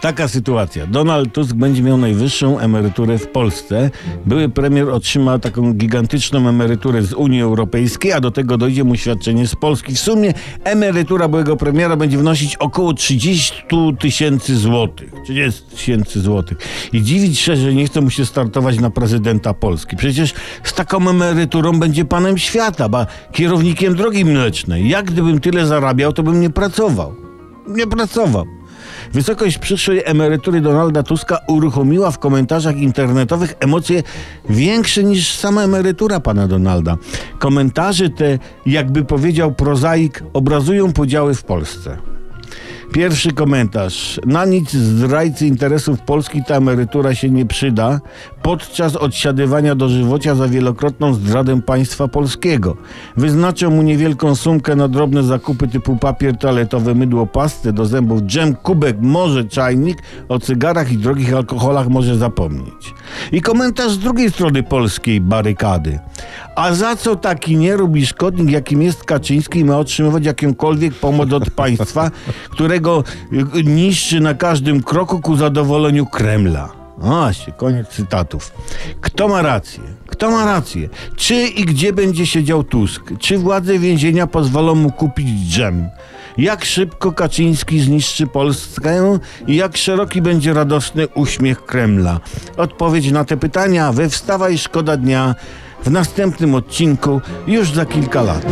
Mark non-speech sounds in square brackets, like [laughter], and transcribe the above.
Taka sytuacja. Donald Tusk będzie miał najwyższą emeryturę w Polsce. Były premier otrzyma taką gigantyczną emeryturę z Unii Europejskiej, a do tego dojdzie mu świadczenie z Polski. W sumie emerytura byłego premiera będzie wynosić około 30 tysięcy złotych. 30 tysięcy złotych. I dziwić się, że nie chce mu się startować na prezydenta Polski. Przecież z taką emeryturą będzie panem świata, ba kierownikiem drogi mlecznej. Jak gdybym tyle zarabiał, to bym nie pracował. Nie pracował. Wysokość przyszłej emerytury Donalda Tuska uruchomiła w komentarzach internetowych emocje większe niż sama emerytura pana Donalda. Komentarze te, jakby powiedział prozaik, obrazują podziały w Polsce. Pierwszy komentarz. Na nic zdrajcy interesów Polski ta emerytura się nie przyda podczas odsiadywania dożywocia za wielokrotną zdradę państwa polskiego. Wyznaczą mu niewielką sumkę na drobne zakupy typu papier toaletowy, mydło, pastę do zębów, dżem, kubek, może czajnik. O cygarach i drogich alkoholach może zapomnieć. I komentarz z drugiej strony polskiej barykady. A za co taki nierób i szkodnik, jakim jest Kaczyński, ma otrzymywać jakąkolwiek pomoc od państwa, [laughs] którego y, niszczy na każdym kroku ku zadowoleniu Kremla? Właśnie, koniec cytatów. Kto ma rację? Kto ma rację? Czy i gdzie będzie siedział Tusk? Czy władze więzienia pozwolą mu kupić dżem? Jak szybko Kaczyński zniszczy Polskę i jak szeroki będzie radosny uśmiech Kremla? Odpowiedź na te pytania we Wstawaj Szkoda Dnia w następnym odcinku już za kilka lat.